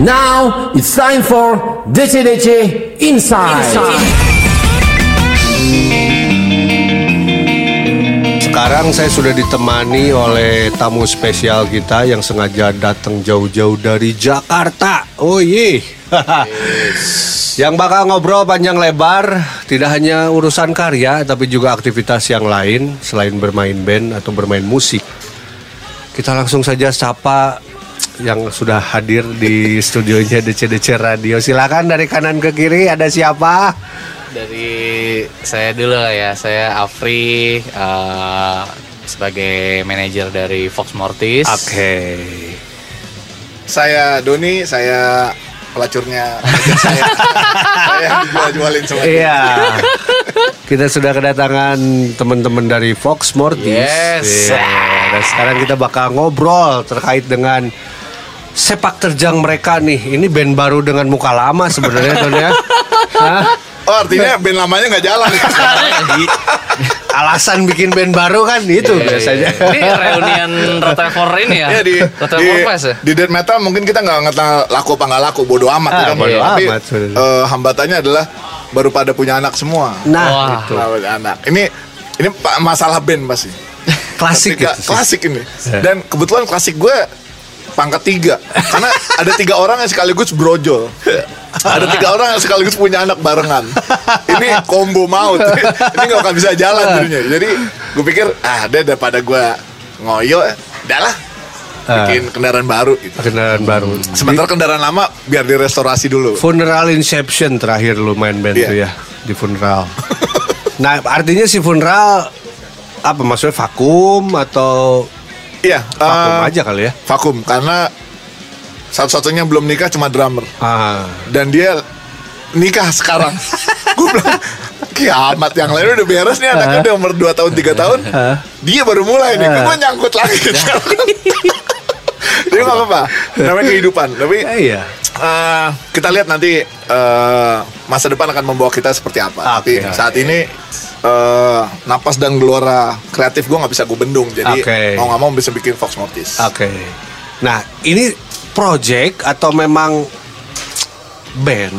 Now it's time for DC-DC Inside. Sekarang saya sudah ditemani oleh tamu spesial kita yang sengaja datang jauh-jauh dari Jakarta. Oh iya. yang bakal ngobrol panjang lebar tidak hanya urusan karya tapi juga aktivitas yang lain selain bermain band atau bermain musik. Kita langsung saja sapa yang sudah hadir di studionya DC-DC Radio. Silakan dari kanan ke kiri ada siapa? Dari saya dulu ya, saya Afri eh, sebagai manajer dari Fox Mortis. Oke. Saya Doni, saya pelacurnya saya. saya sama dia. Iya. Kita sudah kedatangan teman-teman dari Fox Mortis. Yes. Iya. Dan sekarang kita bakal ngobrol terkait dengan sepak terjang mereka nih. Ini band baru dengan muka lama sebenarnya Don ya. Hah? Oh artinya band lamanya nggak jalan. Alasan bikin band baru kan itu biasanya. Ini reunian Rotterdam ini ya? Iya di di, Fest ya? di death metal mungkin kita nggak ngetah laku apa nggak laku bodoh amat Ah, ya kan. bodo Tapi amat, eh, hambatannya adalah baru pada punya anak semua. Nah, Wah. itu. Punya anak. Ini ini masalah band pasti. Klasik Ketika- gitu sih. klasik ini. Ya. Dan kebetulan klasik gue pangkat tiga karena ada tiga orang yang sekaligus brojol ada tiga orang yang sekaligus punya anak barengan ini combo maut ini nggak akan bisa jalan jadinya jadi gue pikir ah deh daripada gue ngoyo udah lah bikin kendaraan baru gitu. Kendaraan baru. sementara kendaraan lama biar direstorasi dulu Funeral Inception terakhir lu main band Iya. tuh ya di funeral. nah, artinya si funeral apa maksudnya vakum atau iya vakum eh, aja kali ya? vakum karena satu-satunya belum nikah cuma drummer Ah. dan dia nikah sekarang. gue bilang kiamat yang lain udah beres nih anaknya udah umur 2 tahun 3 tahun. Dia baru mulai nih, gue nyangkut lagi. Jadi nggak apa-apa, namanya kehidupan. Tapi Eh, iya. eh, kita lihat nanti eh, masa depan akan membawa kita seperti apa. Oke, Tapi saat ini eh, napas dan gelora kreatif gue nggak bisa gue bendung. Jadi Oke. mau nggak mau bisa bikin Fox Mortis. Oke. Nah, ini project atau memang band?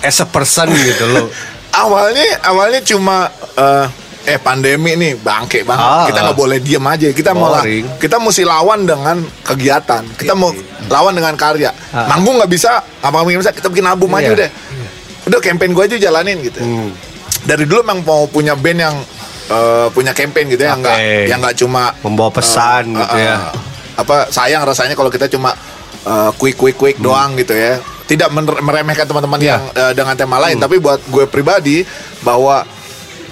As a person gitu loh. awalnya awalnya cuma eh, eh pandemi nih bangke banget Ah, kita nggak boleh diem aja kita mau Boring. kita mesti lawan dengan kegiatan kita mau lawan dengan karya Ah. manggung nggak bisa apa nggak bisa kita bikin album aja Iya. udah udah campaign gue aja jalanin gitu Hmm. Dari dulu emang mau punya band yang eh, punya campaign gitu ya Oke. nggak yang nggak cuma Membawa pesan gitu ya. apa sayang rasanya kalau kita cuma uh, quick quick quick doang gitu ya tidak meremehkan teman-teman Hmm. Iya. yang uh, dengan tema lain tapi buat gue pribadi bahwa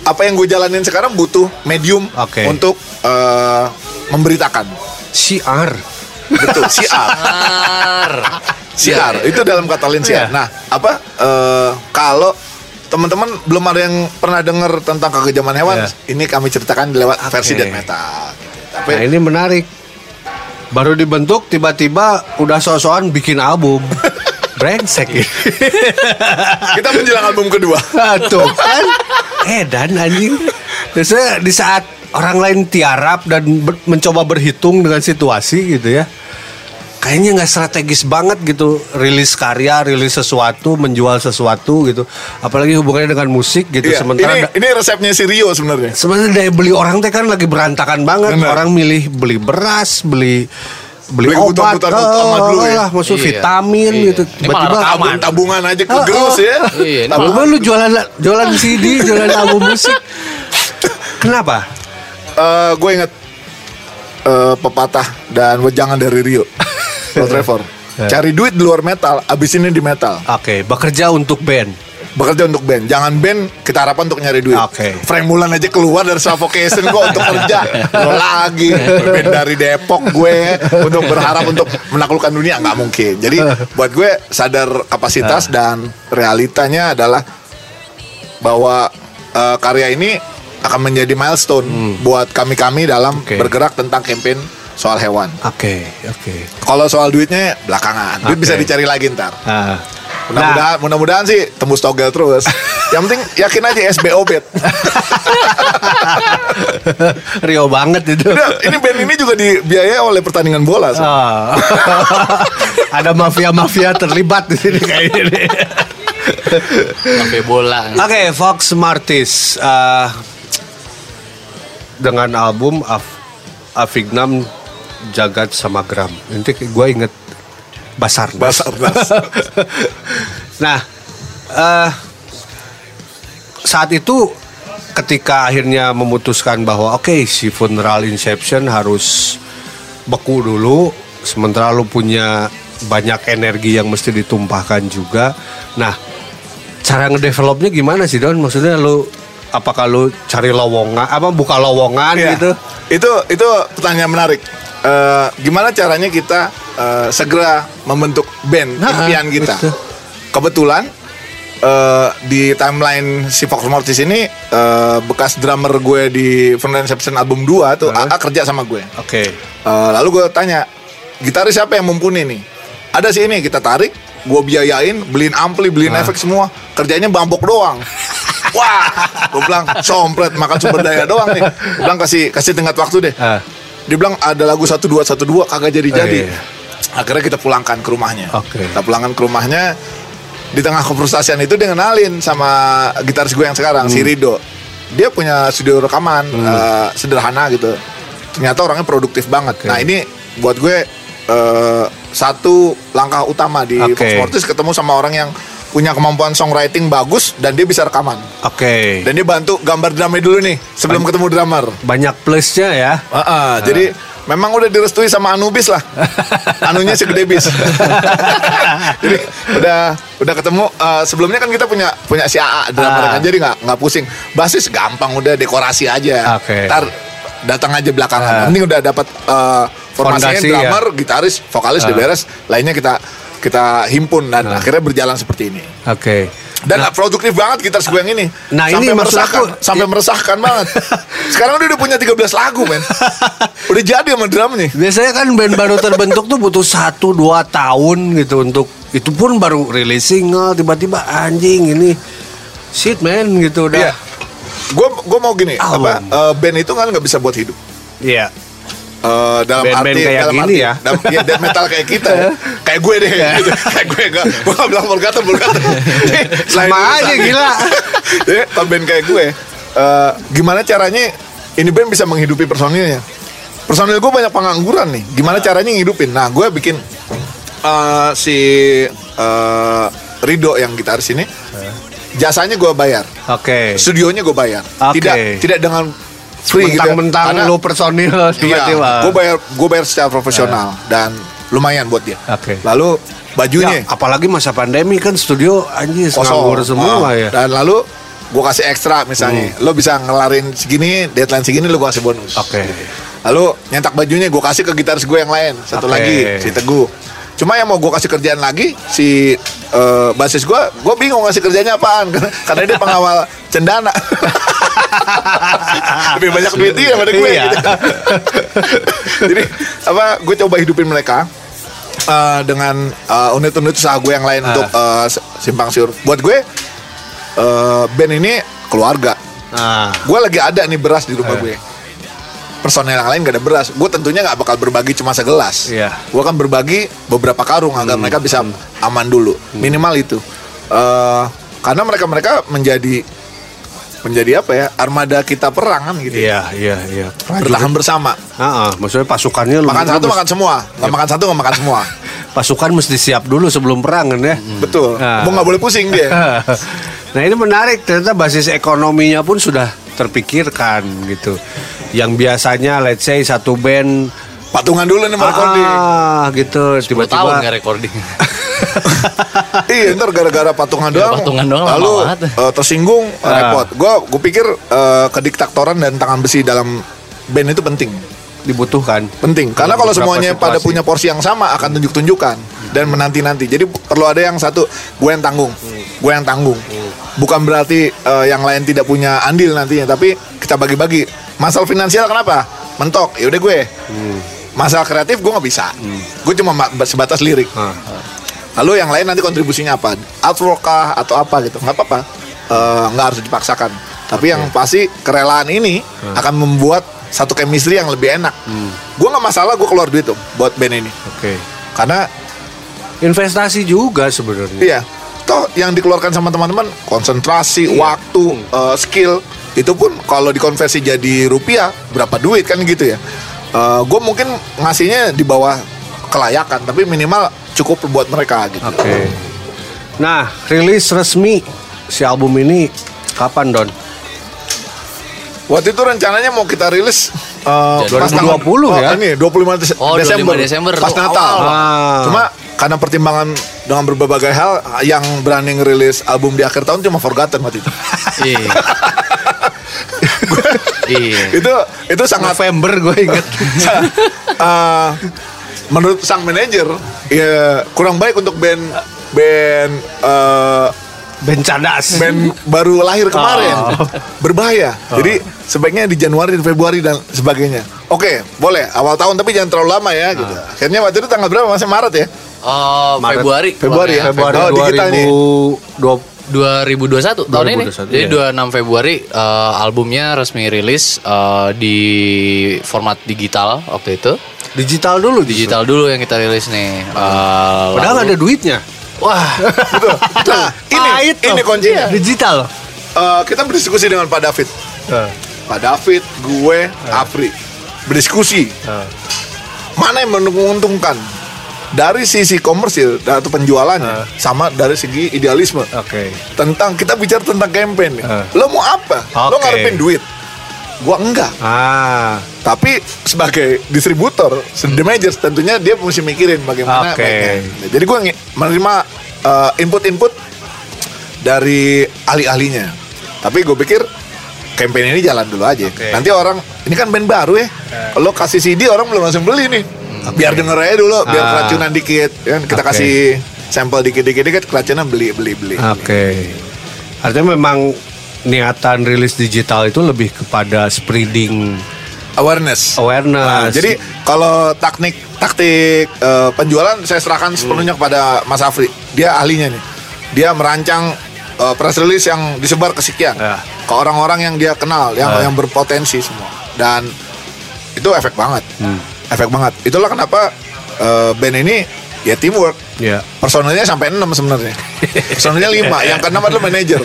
apa yang gue jalanin sekarang butuh medium Oke. untuk uh, memberitakan CR. betul siar siar itu dalam kata lain siar Iya. nah apa uh, kalau teman-teman belum ada yang pernah dengar tentang kekejaman hewan Iya. ini kami ceritakan lewat versi Oke. death metal gitu. tapi Nah, ini menarik. Baru dibentuk tiba-tiba udah so-soan bikin album. Brengsek ya. kita menjelang album kedua Tuh kan Edan anjing Biasanya di saat orang lain tiarap dan ber- mencoba berhitung dengan situasi gitu ya Kayaknya nggak strategis banget gitu Rilis karya, rilis sesuatu, menjual sesuatu gitu Apalagi hubungannya dengan musik gitu Iya, Sementara ini, da- ini resepnya si Rio sebenarnya. sebenarnya daya beli orang teh kan lagi berantakan banget Bener. Orang milih beli beras, beli beli, Beli obat utama dulu ya. lah, maksud Iya. vitamin Iya. gitu rekaman. Tabung tabungan aja ke Oh, gerus oh. ya. Iya, Tabungan lu jualan jualan CD, jualan album musik. Kenapa? Eh, gue inget eh, pepatah dan wejangan dari Rio. Rod Trevor. Ya. Cari duit di luar metal, abis ini di metal. Oke, bekerja untuk band. Bekerja untuk band. Jangan band kita harapkan untuk nyari duit. Oke. Frank Mulan aja keluar dari Suffocation kok untuk kerja. Lo lagi band dari Depok gue untuk berharap untuk menaklukkan dunia nggak mungkin. Jadi buat gue sadar kapasitas dan realitanya adalah bahwa eh, karya ini akan menjadi milestone buat kami-kami dalam Oke. bergerak tentang campaign soal hewan. Oke, oke. Kalau soal duitnya belakangan, duit Oke. bisa dicari lagi ntar. Nah, Mudah-mudahan, mudah-mudahan sih tembus togel terus. Yang penting yakin aja SBO bet. Rio banget itu. Udah, ini band ini juga dibiayai oleh pertandingan bola. so. Ah. Ada mafia-mafia terlibat di sini kayak ini. Sampai bola. Oke, Fox Martis eh, dengan album Af Avignam Jagat Samagram. Nanti gue inget Basarnas. Basarnas. nah, eh, saat itu ketika akhirnya memutuskan bahwa oke si Funeral Inception harus beku dulu, sementara lu punya banyak energi yang mesti ditumpahkan juga. Nah, cara ngedevelopnya gimana sih Don? Maksudnya lu apakah lu cari lowongan apa buka lowongan Iya. gitu? Itu itu pertanyaan menarik. Eh, gimana caranya kita eh, segera membentuk band Nah, impian kita? betul. Kebetulan eh, di timeline si Fox Mortis ini eh, bekas drummer gue di Frontline Inception album 2 tuh Hah? AA kerja sama gue. Oke. Eh, lalu gue tanya, gitaris siapa yang mumpuni nih? Ada sih ini, kita tarik, gue biayain, beliin ampli, beliin efek semua. Kerjanya bambok doang. Wah, gue bilang sompret makan sumber daya doang nih. Gue bilang kasih kasih tenggat waktu deh. Dia bilang ada lagu satu dua satu dua kagak jadi jadi. iya. Akhirnya kita pulangkan ke rumahnya. Oke. Kita pulangkan ke rumahnya. Di tengah kefrustasian itu dia ngenalin sama gitaris gue yang sekarang si Hmm. Rido. Dia punya studio rekaman eh, sederhana gitu. Ternyata orangnya produktif banget. Oke. Nah ini buat gue eh, satu langkah utama di Oke. Fox Mortis ketemu sama orang yang punya kemampuan songwriting bagus dan dia bisa rekaman. Oke. Dan dia bantu gambar drumnya dulu nih sebelum ketemu drummer. Banyak plusnya ya. Ah, ah, Jadi memang udah direstui sama Anubis lah. Anunya segede bis. jadi udah udah ketemu eh, sebelumnya kan kita punya punya si AA drummer Ah. kan jadi nggak nggak pusing. Basis gampang udah dekorasi aja. Oke. Ntar datang aja belakangan. Penting udah dapat eh, formasinya Fondasi, ya. drummer, gitaris, vokalis udah Ah. beres. Lainnya kita kita himpun dan Ah. akhirnya berjalan seperti ini. Oke. Dan produktif banget gitar gue yang ini. Nah, sampai ini meresahkan, aku- sampai meresahkan banget. Sekarang dia udah punya 13 lagu, men. Udah jadi sama drum nih. Biasanya kan band baru terbentuk tuh butuh 1 2 tahun gitu untuk itu pun baru rilis single tiba-tiba anjing ini shit man gitu udah. Iya. Gue gue mau gini, Album. apa eh, band itu kan nggak bisa buat hidup. Iya. Eh, dalam Band-band arti kayak dalam gini arti, ya. dalam, ya, death metal kayak kita ya. kayak gue deh gitu. kayak gue gak gue gak bilang Volgator Volgator Sama aja, gila. Jadi kalau band kayak gue eh, gimana caranya ini band bisa menghidupi personilnya personil gue banyak pengangguran nih gimana caranya ngidupin nah gue bikin eh, si eh, Rido yang gitaris ini jasanya gue bayar Oke. studionya gue bayar Oke. tidak tidak dengan free gitu Mentang-mentang Karena- lu personil Iya, tiba-tiba. gue bayar gue bayar secara profesional dan lumayan buat dia. Oke. Lalu bajunya Ya, apalagi masa pandemi kan studio kosong nganggur semua Ah, ya. Dan lalu gue kasih ekstra misalnya, lo bisa ngelarin segini, deadline segini lo gue kasih bonus. Oke. Lalu nyetak bajunya gue kasih ke gitaris gue yang lain, satu Oke. lagi si Teguh. Cuma yang mau gue kasih kerjaan lagi si eh, basis gue, gue bingung ngasih kerjanya apaan karena dia pengawal cendana. Lebih banyak duit dia daripada gue. Iya. gitu. Jadi apa? Gue coba hidupin mereka eh, dengan eh, unit-unit usaha gue yang lain Ah. untuk eh, simpang siur. Buat gue eh, band ini keluarga. Nah, Gue lagi ada nih beras di rumah Eh. gue. Personel yang lain gak ada beras. Gue tentunya nggak bakal berbagi cuma segelas. Iya. Gue akan berbagi beberapa karung agar mereka bisa aman dulu. Minimal itu. Eh, karena mereka-mereka menjadi menjadi apa ya armada kita perang kan gitu. iya iya iya. Bertahan bersama. Ah, maksudnya pasukannya Makan satu makan semua. Nggak makan satu nggak makan semua. pasukan mesti siap dulu sebelum perang kan ya. Betul. Ah. Mau nggak boleh pusing dia. nah ini menarik ternyata basis ekonominya pun sudah terpikirkan gitu. Yang biasanya let's say satu band Patungan dulu nih sama recording. ah gitu. 10 tahun tiba-tiba nggak recording. iya ntar gara-gara patungan doang. patungan doang lalu eh, tersinggung Ah. repot. Gue gue pikir eh, kediktatoran dan tangan besi dalam band itu penting. Dibutuhkan. penting. Karena kalau semuanya pada situasi. punya porsi yang sama akan tunjuk-tunjukkan dan menanti-nanti. Jadi perlu ada yang satu gue yang tanggung. Gue yang tanggung. Bukan berarti eh, yang lain tidak punya andil nantinya. Tapi kita bagi-bagi. Masalah finansial kenapa? Mentok. Ya udah gue masalah kreatif gue nggak bisa gue cuma ma- sebatas lirik Ah. Lalu yang lain nanti kontribusinya apa? Artwork kah atau apa gitu? Nggak apa-apa. Eh, nggak harus dipaksakan. Tapi yang pasti kerelaan ini akan membuat satu chemistry yang lebih enak. Gue nggak masalah gue keluar duit tuh buat band ini. Oke. Karena Investasi juga sebenarnya. Iya. Toh yang dikeluarkan sama teman-teman konsentrasi, waktu, eh, skill itu pun kalau dikonversi jadi rupiah berapa duit kan gitu ya. Gue mungkin ngasihnya di bawah kelayakan tapi minimal cukup buat mereka gitu. Oke. Nah, rilis resmi si album ini kapan Don? Waktu itu rencananya mau kita rilis eh, Jadi pas 2020 tanggal- ya? Oh, ini 25 Des- Oh, 25 Desember. Desember pas tuh Natal. awal. Ah. Cuma karena pertimbangan dengan berbagai hal yang berani ngerilis album di akhir tahun cuma Forgotten waktu itu. Iya. Iya. itu itu sangat November gue inget. Eh, menurut sang manajer ya kurang baik untuk band band eh, Ben Cadas. band baru lahir kemarin Oh. berbahaya jadi sebaiknya di Januari dan Februari dan sebagainya oke boleh awal tahun tapi jangan terlalu lama ya gitu akhirnya waktu itu tanggal berapa masih Maret ya Oh, Maret. Februari. Februari ya? Februari Oh, di kita nih. 2020 2021 tahun ini. 2021, Jadi iya. 26 Februari eh, albumnya resmi rilis eh, di format digital waktu itu. digital dulu Digital dulu yang kita rilis nih. Eh, Padahal lalu- ada duitnya. Wah, Betul. nah ini Pahit ini kuncinya Digital. Eh, kita berdiskusi dengan Pak David Pak David gue Afri berdiskusi mana yang menguntungkan dari sisi komersil atau penjualannya sama dari segi idealisme Oke. tentang kita bicara tentang campaign nih. Eh. Lo mau apa? Lo Oke. ngarepin duit? Gua enggak. Ah, Tapi sebagai distributor, the majors tentunya dia mesti mikirin bagaimana Oke. baiknya. Jadi gua menerima uh, input-input dari ahli-ahlinya. Tapi gue pikir campaign ini jalan dulu aja. Oke. Nanti orang ini kan band baru ya. Kalau kasih CD orang belum langsung beli nih. Biar denger aja dulu, biar Ah. keracunan dikit. Ya, kita Oke. kasih sampel dikit-dikit dikit keracunan beli beli beli. oke. Artinya memang niatan rilis digital itu lebih kepada spreading Awareness. awareness. Nah, jadi kalau taktik taktik eh, penjualan saya serahkan sepenuhnya kepada Mas Afri. Dia ahlinya nih. Dia merancang eh, press release yang disebar ke sekian Ya. ke orang-orang yang dia kenal, yang Ya. yang berpotensi semua. Dan itu efek banget. Hmm. Efek banget. Itulah kenapa eh, band ini ya teamwork. ya. Personelnya sampai 6 sebenarnya. Personelnya 5, yang keenam adalah manajer.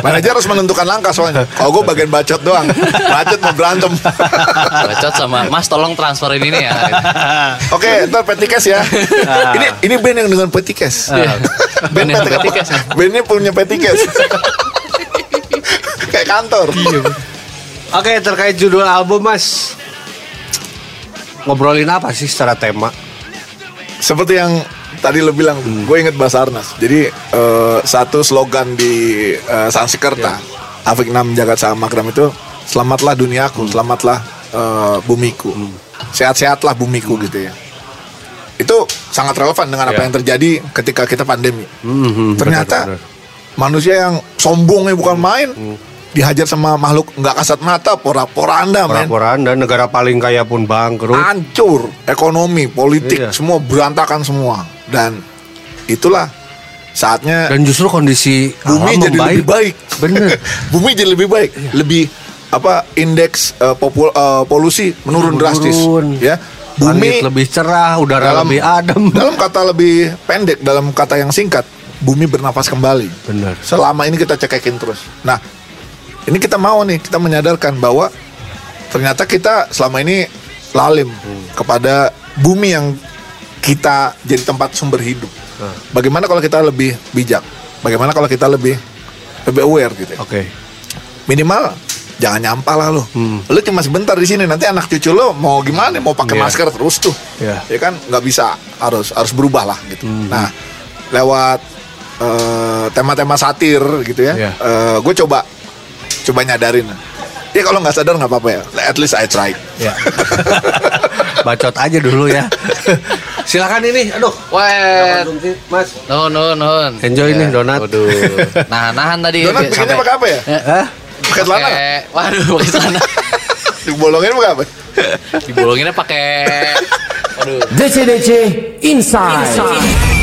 Manajer harus menentukan langkah soalnya. Kalau gue bagian bacot doang. Bacot mau berantem. bacot sama Mas tolong transferin ini ya. Oke, ntar petikes ya. Ah. ini ini band yang dengan petikes. Band yang petikes ya. Bandnya punya petikes. Kayak kantor. Oke, terkait judul album, Mas. Ngobrolin apa sih secara tema? Seperti yang tadi lo bilang, Hmm. gue inget bahasa Arnas. Jadi eh, satu slogan di uh, Sansekerta, Ya. Afik Nam Jagat Samagram itu, selamatlah duniaku, selamatlah eh, bumiku, sehat-sehatlah bumiku gitu ya. Itu sangat relevan dengan apa Ya. yang terjadi ketika kita pandemi. Mhm, Ternyata benar, benar. manusia yang sombongnya bukan main dihajar sama makhluk nggak kasat mata pora-poranda men Pora-poraan dan negara paling kaya pun bangkrut. hancur ekonomi politik Iya. semua berantakan semua dan itulah saatnya Dan justru kondisi bumi alam jadi membaik. lebih baik Bener. bumi jadi lebih baik lebih apa indeks eh, popul- eh, polusi menurun drastis Menurun. ya Bumi bumi lebih cerah, udara dalam lebih adem. dalam kata lebih pendek dalam kata yang singkat bumi bernafas kembali Benar. selama ini kita cekekin terus. Nah, ini kita mau nih, kita menyadarkan bahwa ternyata kita selama ini lalim kepada bumi yang kita jadi tempat sumber hidup. Bagaimana kalau kita lebih bijak? Bagaimana kalau kita lebih lebih aware gitu? ya? Oke. Minimal jangan nyampah lah lo. Lo cuma sebentar di sini nanti anak cucu lo mau gimana? Mau pakai Iya. masker terus tuh. Iya. Ya kan nggak bisa harus harus berubah lah gitu. Nah, lewat eh, tema-tema satir gitu ya. Iya. gue coba coba nyadarin. Ya kalau nggak sadar nggak apa-apa ya. At least I tried. Ya. Bacot aja dulu ya. Silakan ini. Aduh. Wet. Mas. No, no, no. Enjoy nih, donat. Waduh. Nahan-nahan tadi. Donat bikinnya pakai apa ya? Hah? Pakai celana? Waduh, pakai celana. Dibolongin pakai apa? Dibolonginnya pakai Waduh. DC DC Inside.